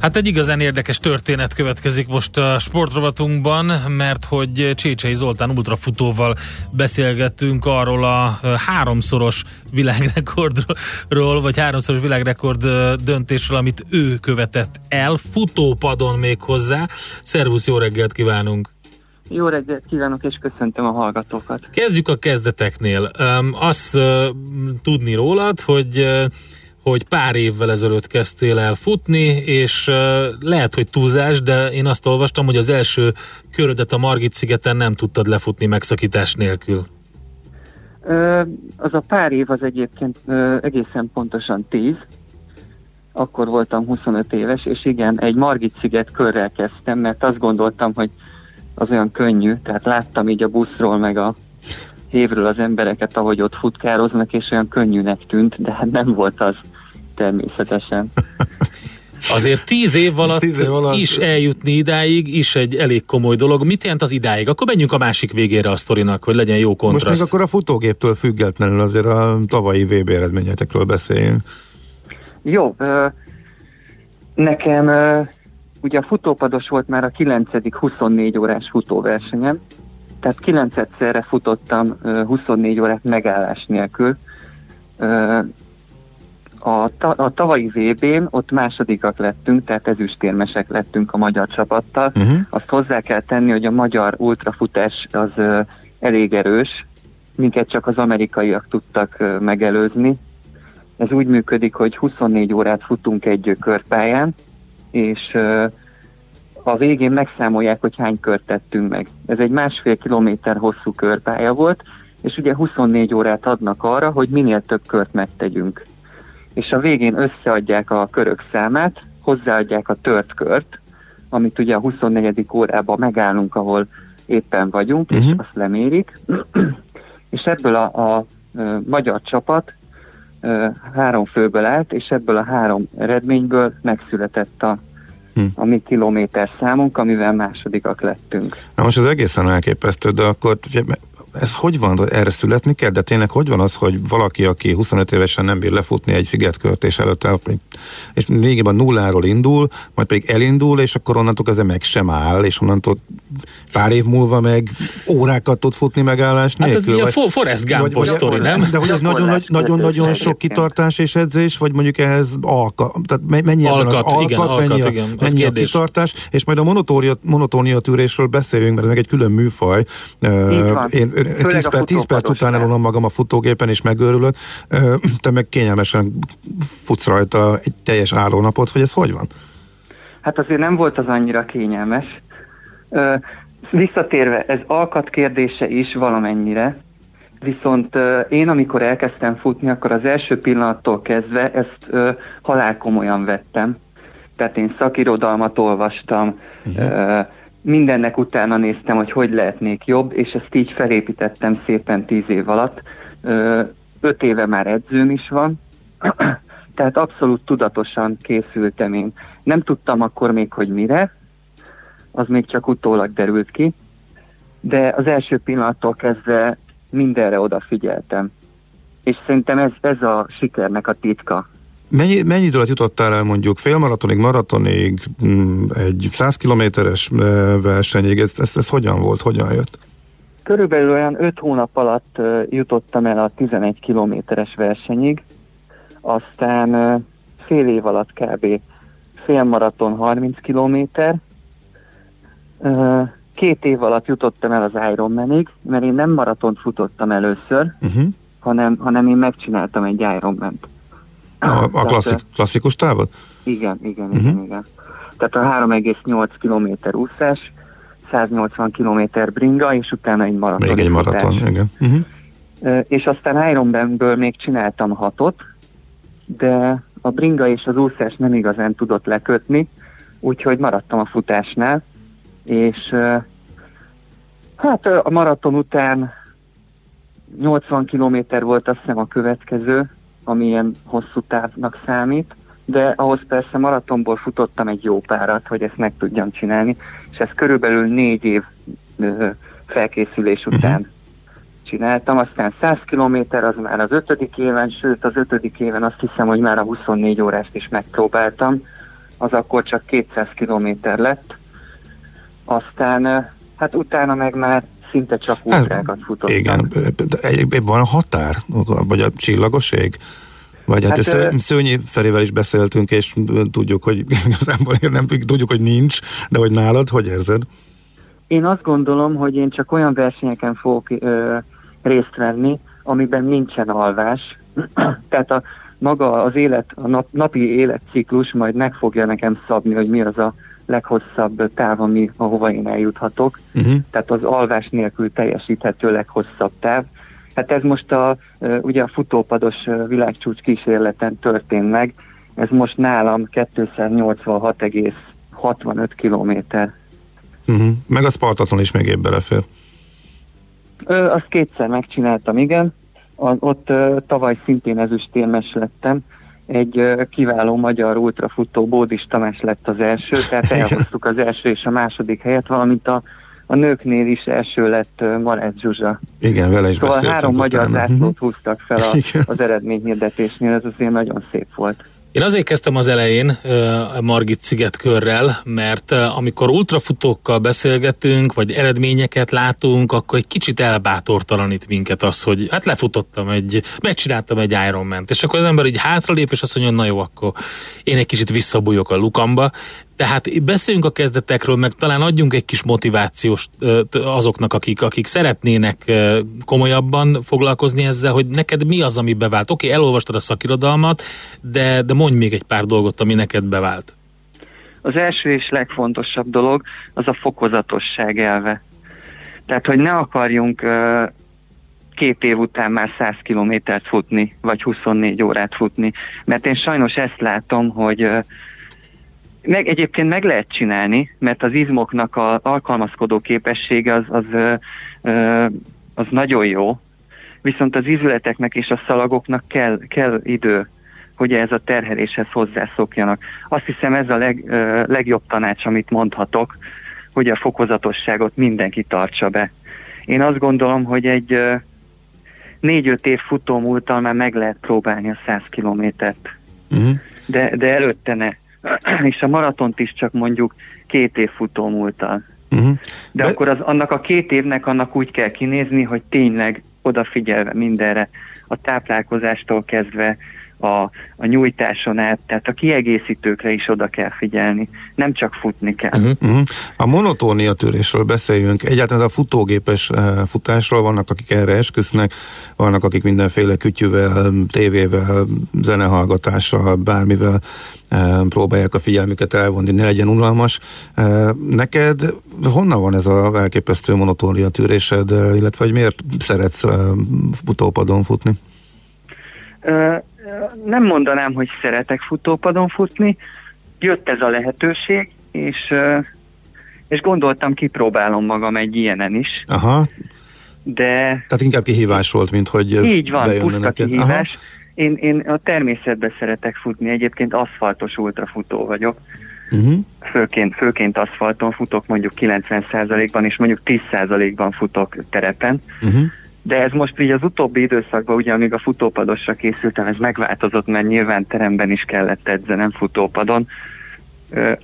Hát egy igazán érdekes történet következik most a sportrovatunkban, mert hogy Csécsei Zoltán ultrafutóval beszélgettünk arról a háromszoros világrekordról, vagy háromszoros világrekord döntésről, amit ő követett el, futópadon még hozzá. Szervusz, jó reggelt kívánunk! Jó reggelt kívánok, és köszöntöm a hallgatókat. Kezdjük a kezdeteknél. Azt tudni rólad, hogy hogy pár évvel ezelőtt kezdtél el futni, és lehet, hogy túlzás, de én azt olvastam, hogy az első körödet a Margit szigeten nem tudtad lefutni megszakítás nélkül. Az a pár év az egyébként egészen pontosan 10. Akkor voltam 25 éves, és igen, egy Margit sziget körrel kezdtem, mert azt gondoltam, hogy az olyan könnyű, tehát láttam így a buszról meg a hévről az embereket, ahogy ott futkároznak, és olyan könnyűnek tűnt, de hát nem volt az természetesen. Azért tíz év alatt, tíz év alatt is eljutni idáig is egy elég komoly dolog. Mit jelent az idáig? Akkor menjünk a másik végére a sztorinak, hogy legyen jó kontraszt. Most még akkor a futógéptől függetlenül azért a tavalyi VB eredményetekről beszéljünk. Jó, nekem ugye a futópados volt már a 9. 24 órás futóversenyem, tehát 9 egyszerre futottam 24 órát megállás nélkül. A, ta, a tavalyi VB-n ott másodikak lettünk, tehát ezüstérmesek lettünk a magyar csapattal. Uh-huh. Azt hozzá kell tenni, hogy a magyar ultrafutás az uh, elég erős, minket csak az amerikaiak tudtak uh, megelőzni. Ez úgy működik, hogy 24 órát futunk egy körpályán, és uh, a végén megszámolják, hogy hány kört tettünk meg. Ez egy másfél kilométer hosszú körpálya volt, és ugye 24 órát adnak arra, hogy minél több kört megtegyünk. És a végén összeadják a körök számát, hozzáadják a tört kört, amit ugye a 24. órában megállunk, ahol éppen vagyunk, uh-huh. és mhm. azt lemérik. és ebből a, a, a magyar csapat három főből állt, és ebből a három eredményből megszületett a hm. a mi kilométer számunk, amivel másodikak lettünk. Na most az egészen elképesztő, de akkor ez hogy van, erre születni kell, de tényleg hogy van az, hogy valaki, aki 25 évesen nem bír lefutni egy szigetkört, és előtte, és a nulláról indul, majd pedig elindul, és akkor onnantól kezdve meg sem áll, és onnantól pár év múlva meg órákat tud futni megállás nélkül. Hát ez ilyen vagy, Forrest Gump story, nem? De hogy ez nagyon-nagyon sok kitartás és edzés, vagy mondjuk ehhez alka, tehát mennyi alkat, az alkat, igen, mennyi, alkat, a, igen, mennyi a kitartás, és majd a monotónia, monotónia tűrésről beszéljünk, mert ez meg egy külön műfaj. Én, 10 perc, 10 perc után elolom magam a futógépen, és megőrülök. Te meg kényelmesen futsz rajta egy teljes állónapot, hogy ez hogy van? Hát azért nem volt az annyira kényelmes. Visszatérve, ez alkat kérdése is valamennyire, viszont én amikor elkezdtem futni, akkor az első pillanattól kezdve ezt halálkomolyan vettem. Tehát én szakirodalmat olvastam, uh-huh mindennek utána néztem, hogy hogy lehetnék jobb, és ezt így felépítettem szépen tíz év alatt. Öt éve már edzőm is van, tehát abszolút tudatosan készültem én. Nem tudtam akkor még, hogy mire, az még csak utólag derült ki, de az első pillanattól kezdve mindenre odafigyeltem. És szerintem ez, ez a sikernek a titka, Mennyi, mennyi időt jutottál el mondjuk félmaratonig, maratonig, mm, egy 100 kilométeres eh, versenyig, ez, ez, ez hogyan volt, hogyan jött? Körülbelül olyan 5 hónap alatt uh, jutottam el a 11 kilométeres versenyig, aztán uh, fél év alatt kb. félmaraton 30 kilométer, két év alatt jutottam el az Ironmanig, mert én nem maratont futottam először, uh-huh. hanem, hanem én megcsináltam egy Ironman-t. A, a klasszik, klasszikus távot? Igen, igen, uh-huh. igen, igen. Tehát a 3,8 km úszás, 180 km bringa, és utána egy maraton. Még egy maraton, futás. igen. Uh-huh. És aztán Ironmanből még csináltam hatot, de a bringa és az úszás nem igazán tudott lekötni, úgyhogy maradtam a futásnál, és Hát a maraton után 80 kilométer volt azt hiszem a következő, ami ilyen hosszú távnak számít, de ahhoz persze maratonból futottam egy jó párat, hogy ezt meg tudjam csinálni, és ez körülbelül négy év ö, felkészülés után csináltam, aztán 100 kilométer az már az ötödik éven, sőt az ötödik éven azt hiszem, hogy már a 24 órást is megpróbáltam, az akkor csak 200 kilométer lett, aztán ö, hát utána meg már szinte csak ultrákat futottam. Igen, van határ? Vagy a csillagos ég? Vagy hát, Hát, hát ö- Szőnyi Ferivel is beszéltünk, és tudjuk, hogy igazából nem tudjuk, tudjuk, hogy nincs, de hogy nálad, hogy érzed? Én azt gondolom, hogy én csak olyan versenyeken fogok ö, részt venni, amiben nincsen alvás. Tehát a maga az élet, a nap, napi életciklus majd meg fogja nekem szabni, hogy mi az a leghosszabb táv, ami, ahova én eljuthatok. Uh-huh. Tehát az alvás nélkül teljesíthető leghosszabb táv. Hát ez most a, ugye a futópados világcsúcs kísérleten történt meg. Ez most nálam 286,65 kilométer. Uh-huh. Meg a Spartaton is még épp belefér. Ö, azt kétszer megcsináltam, igen. A, ott ö, tavaly szintén ezüstérmes lettem. Egy kiváló magyar ultrafutó Bódis Tamás lett az első, tehát elhoztuk az első és a második helyet, valamint a, a nőknél is első lett ö, Marács Zsuzsa. Igen, vele is Szóval három magyar zászlót húztak fel a, Igen. az eredményhirdetésnél, ez azért nagyon szép volt. Én azért kezdtem az elején Margit sziget körrel, mert amikor ultrafutókkal beszélgetünk, vagy eredményeket látunk, akkor egy kicsit elbátortalanít minket az, hogy hát lefutottam egy, megcsináltam egy ironman és akkor az ember így hátralép, és azt mondja, na jó, akkor én egy kicsit visszabújok a lukamba. Tehát beszéljünk a kezdetekről, meg talán adjunk egy kis motivációs azoknak, akik, akik szeretnének komolyabban foglalkozni ezzel, hogy neked mi az, ami bevált. Oké, elolvastad a szakirodalmat, de, de mondj még egy pár dolgot, ami neked bevált. Az első és legfontosabb dolog az a fokozatosság elve. Tehát, hogy ne akarjunk két év után már 100 kilométert futni, vagy 24 órát futni. Mert én sajnos ezt látom, hogy meg, egyébként meg lehet csinálni, mert az izmoknak az alkalmazkodó képessége az, az, az nagyon jó, viszont az izületeknek és a szalagoknak kell, kell idő, hogy ez a terheléshez hozzászokjanak. Azt hiszem ez a leg, legjobb tanács, amit mondhatok, hogy a fokozatosságot mindenki tartsa be. Én azt gondolom, hogy egy négy-öt év futó múltal már meg lehet próbálni a 100 kilométert, Uh-huh. de, de előtte ne. És a maratont is csak mondjuk két év futó múltal. Uh-huh. De, de akkor az, annak a két évnek annak úgy kell kinézni, hogy tényleg odafigyelve mindenre, a táplálkozástól kezdve a, a nyújtáson át, tehát a kiegészítőkre is oda kell figyelni, nem csak futni kell. Uh-huh. Uh-huh. A monotónia törésről beszéljünk. Egyáltalán a futógépes uh, futásról vannak, akik erre esküsznek, vannak, akik mindenféle kütyüvel, tévével, zenehallgatással, bármivel uh, próbálják a figyelmüket elvonni, ne legyen unalmas. Uh, neked honnan van ez a elképesztő monotónia tűrésed, illetve hogy miért szeretsz futópadon futni? Nem mondanám, hogy szeretek futópadon futni, jött ez a lehetőség, és, és gondoltam, kipróbálom magam egy ilyenen is, Aha, de tehát inkább kihívás volt, mint hogy így van, puszta neked. kihívás. Én, én a természetbe szeretek futni, egyébként aszfaltos ultrafutó vagyok, Aha. Uh-huh. főként, főként aszfalton futok mondjuk 90%-ban, és mondjuk 10%-ban futok terepen. Uh-huh. De ez most így az utóbbi időszakban, ugye amíg a futópadosra készültem, ez megváltozott, mert nyilván teremben is kellett edzenem futópadon.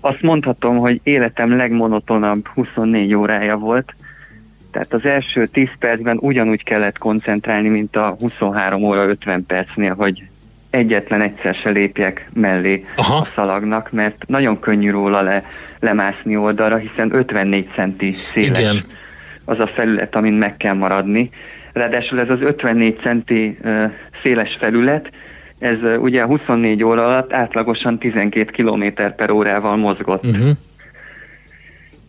Azt mondhatom, hogy életem legmonotonabb 24 órája volt, tehát az első 10 percben ugyanúgy kellett koncentrálni, mint a 23 óra 50 percnél, hogy egyetlen egyszer se lépjek mellé Aha. a szalagnak, mert nagyon könnyű róla le, lemászni oldalra, hiszen 54 centi széles Igen. az a felület, amin meg kell maradni. Ráadásul ez az 54 centi széles felület, ez ugye 24 óra alatt átlagosan 12 km per órával mozgott. Uh-huh.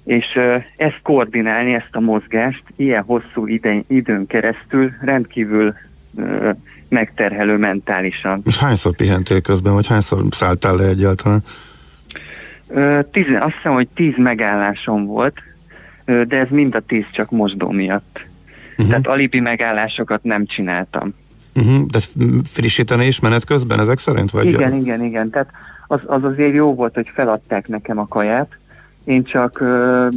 És ezt koordinálni, ezt a mozgást ilyen hosszú ide, időn keresztül rendkívül megterhelő mentálisan. És hányszor pihentél közben, vagy hányszor szálltál le egyáltalán? Tizen, azt hiszem, hogy tíz megállásom volt, de ez mind a tíz csak mosdó miatt. Uh-huh. Tehát alibi megállásokat nem csináltam. Uh-huh. De frissíteni is menet közben ezek szerint? Vagy Igen, igen, igen. Tehát az, az azért jó volt, hogy feladták nekem a kaját. Én csak ö,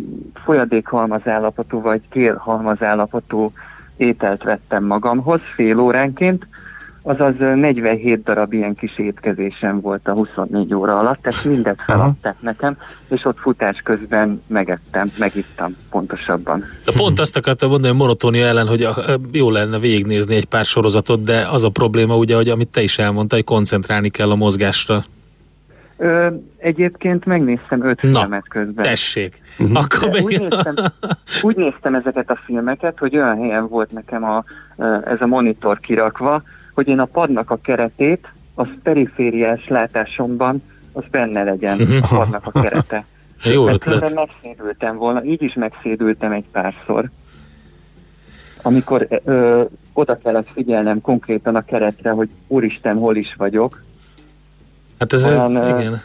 folyadékhalmazállapotú vagy gélhalmazállapotú ételt vettem magamhoz fél óránként, azaz ö, 47 darab ilyen kis étkezésem volt a 24 óra alatt, tehát mindet feladták nekem, és ott futás közben megettem, megittam pontosabban. De pont azt akartam mondani a monotónia ellen, hogy a, jó lenne végignézni egy pár sorozatot, de az a probléma ugye, hogy amit te is elmondtad, hogy koncentrálni kell a mozgásra. Ö, egyébként megnéztem öt Na, filmet közben. Tessék. Akkor De még... úgy, néztem, úgy néztem ezeket a filmeket, hogy olyan helyen volt nekem a, ez a monitor kirakva, hogy én a padnak a keretét, az perifériás látásomban, az benne legyen a padnak a kerete. Jó Mert ötlet. megszédültem volna, így is megszédültem egy párszor. Amikor ö, oda kellett figyelnem konkrétan a keretre, hogy úristen, hol is vagyok. Hát ez Olyan, ö, igen.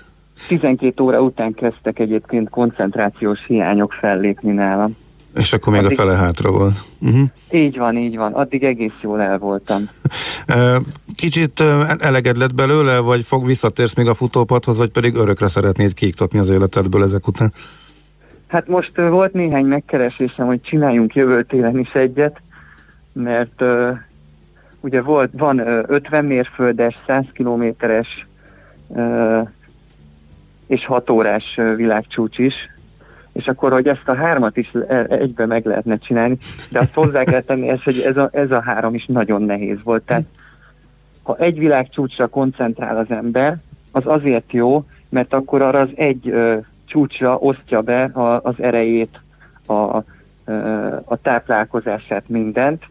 12 óra után kezdtek egyébként koncentrációs hiányok fellépni nálam. És akkor még a Addig- fele hátra volt. Uh-huh. Így van, így van. Addig egész jól el voltam. Kicsit eleged lett belőle, vagy fog visszatérsz még a futópadhoz, vagy pedig örökre szeretnéd kiiktatni az életedből ezek után? Hát most volt néhány megkeresésem, hogy csináljunk jövő télen is egyet, mert ö, ugye volt, van ö, 50 mérföldes, 100 kilométeres ö, és 6 órás világcsúcs is, és akkor, hogy ezt a hármat is e- egybe meg lehetne csinálni, de azt hozzá kell tenni, ez, hogy ez a, ez a három is nagyon nehéz volt. Tehát ha egy világcsúcsra koncentrál az ember, az azért jó, mert akkor arra az egy ö, csúcsra osztja be a, az erejét, a, ö, a táplálkozását, mindent.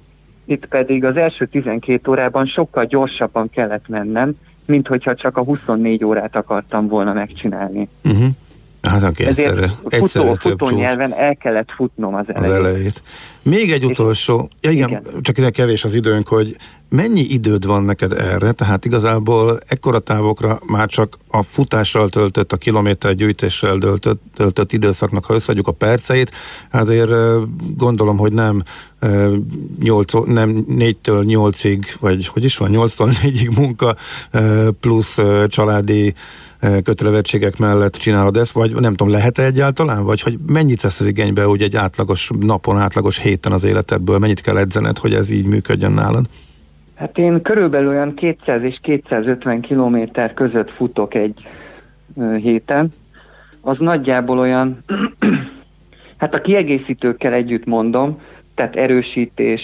Itt pedig az első 12 órában sokkal gyorsabban kellett mennem, mint hogyha csak a 24 órát akartam volna megcsinálni. Uh-huh. Hát aki egyszerre, futó, egyszerre futó nyelven el kellett futnom az az elejét. elejét. Még egy utolsó, ja igen, igen. csak ide kevés az időnk, hogy mennyi időd van neked erre, tehát igazából ekkora távokra már csak a futással töltött, a kilométer gyűjtéssel töltött, töltött időszaknak, ha összeadjuk a perceit, hát azért gondolom, hogy nem, ö, 8, nem 4-től 8-ig, vagy hogy is van, 8-tól 4-ig munka plusz családi kötelezettségek mellett csinálod ezt, vagy nem tudom, lehet-e egyáltalán, vagy hogy mennyit vesz ez igénybe úgy egy átlagos napon, átlagos héten az életedből, mennyit kell edzened, hogy ez így működjön nálad? Hát én körülbelül olyan 200 és 250 kilométer között futok egy héten. Az nagyjából olyan, hát a kiegészítőkkel együtt mondom, tehát erősítés,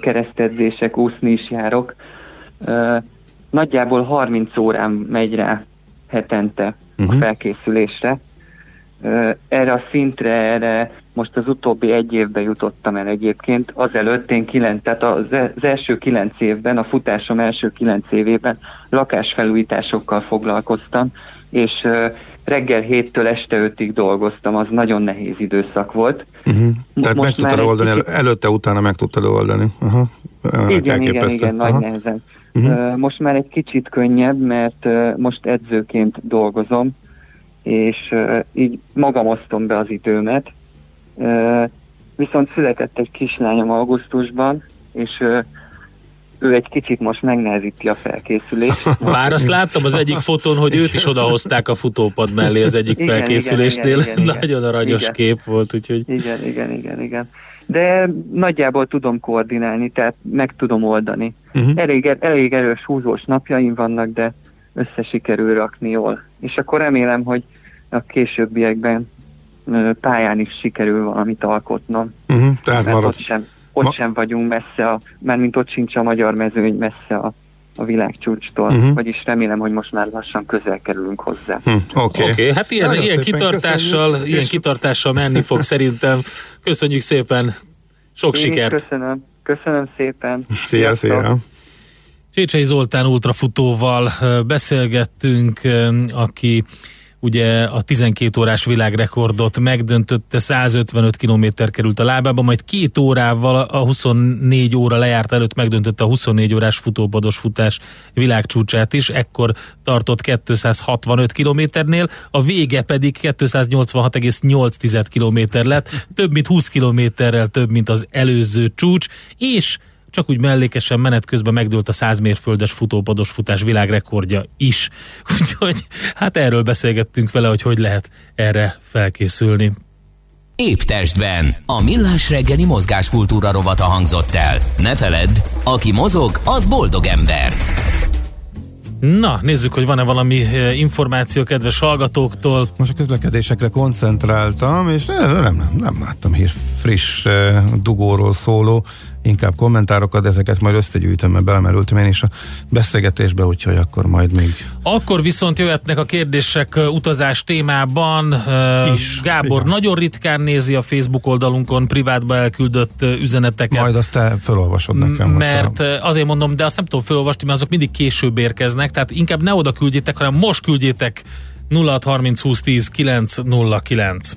keresztedzések, úszni is járok. Nagyjából 30 órán megy rá hetente a felkészülésre. Ö, Erre a szintre, erre most az utóbbi egy évben jutottam el egyébként. Azelőtt én kilenc, tehát az e- az első kilenc évben, a futásom első kilenc évében lakásfelújításokkal foglalkoztam, és reggel héttől este ötig dolgoztam, az nagyon nehéz időszak volt. Uh-huh. Tehát most meg tudtad oldani, kicsit- el, előtte, utána meg tudtad oldani. Aha. Igen, igen, Elképesztő. igen, nagy nehezen. Ö, Most már egy kicsit könnyebb, mert most edzőként dolgozom, és így magam osztom be az időmet. Viszont született egy kislányom augusztusban, és ő egy kicsit most megnehezíti a felkészülést. Bár azt láttam az egyik fotón, hogy őt is odahozták a futópad mellé az egyik Igen, felkészülésnél. igen, igen, igen, Nagyon aranyos igen. kép volt, úgyhogy Igen, igen, igen, igen. De nagyjából tudom koordinálni, tehát meg tudom oldani. Uh-huh. Elég, elég erős húzós napjaim vannak, de össze sikerül rakni jól. És akkor remélem, hogy a későbbiekben pályán is sikerül valamit alkotnom. Uh-huh. Tehát Mert marad. ott sem, ott Ma- sem vagyunk messze, a, mármint ott sincs a magyar mezőny messze a, a világcsúcstól, uh-huh. vagyis remélem, hogy most már lassan közel kerülünk hozzá. Hm, Oké. Oké, okay, hát ilyen, Nagyon ilyen kitartással, köszönjük, ilyen kitartással menni fog szerintem. Köszönjük szépen, sok Én sikert! köszönöm. Köszönöm szépen. Szia, szia. Csécsei Zoltán ultrafutóval beszélgettünk, aki ugye a 12 órás világrekordot megdöntötte, 155 km került a lábába, majd két órával a 24 óra lejárt előtt megdöntötte a 24 órás futópados futás világcsúcsát is, ekkor tartott 265 kilométernél, a vége pedig 286,8 kilométer lett, több mint 20 kilométerrel több, mint az előző csúcs, és csak úgy mellékesen menet közben megdőlt a 100 mérföldes futópados futás világrekordja is. Úgyhogy hát erről beszélgettünk vele, hogy hogy lehet erre felkészülni. Épp testben. A millás reggeli mozgáskultúra rovata hangzott el. Ne feledd, aki mozog, az boldog ember. Na, nézzük, hogy van-e valami eh, információ kedves hallgatóktól. Most a közlekedésekre koncentráltam, és nem, nem, nem, nem láttam hír friss eh, dugóról szóló inkább kommentárokat, ezeket majd összegyűjtöm, mert belemerültem én is a beszélgetésbe, úgyhogy akkor majd még. Akkor viszont jöhetnek a kérdések utazás témában. Is. Gábor Igen. nagyon ritkán nézi a Facebook oldalunkon privátba elküldött üzeneteket. Majd azt te felolvasod nekem. Mert a... azért mondom, de azt nem tudom felolvasni, mert azok mindig később érkeznek, tehát inkább ne oda küldjétek, hanem most küldjétek 0630 20 10 909.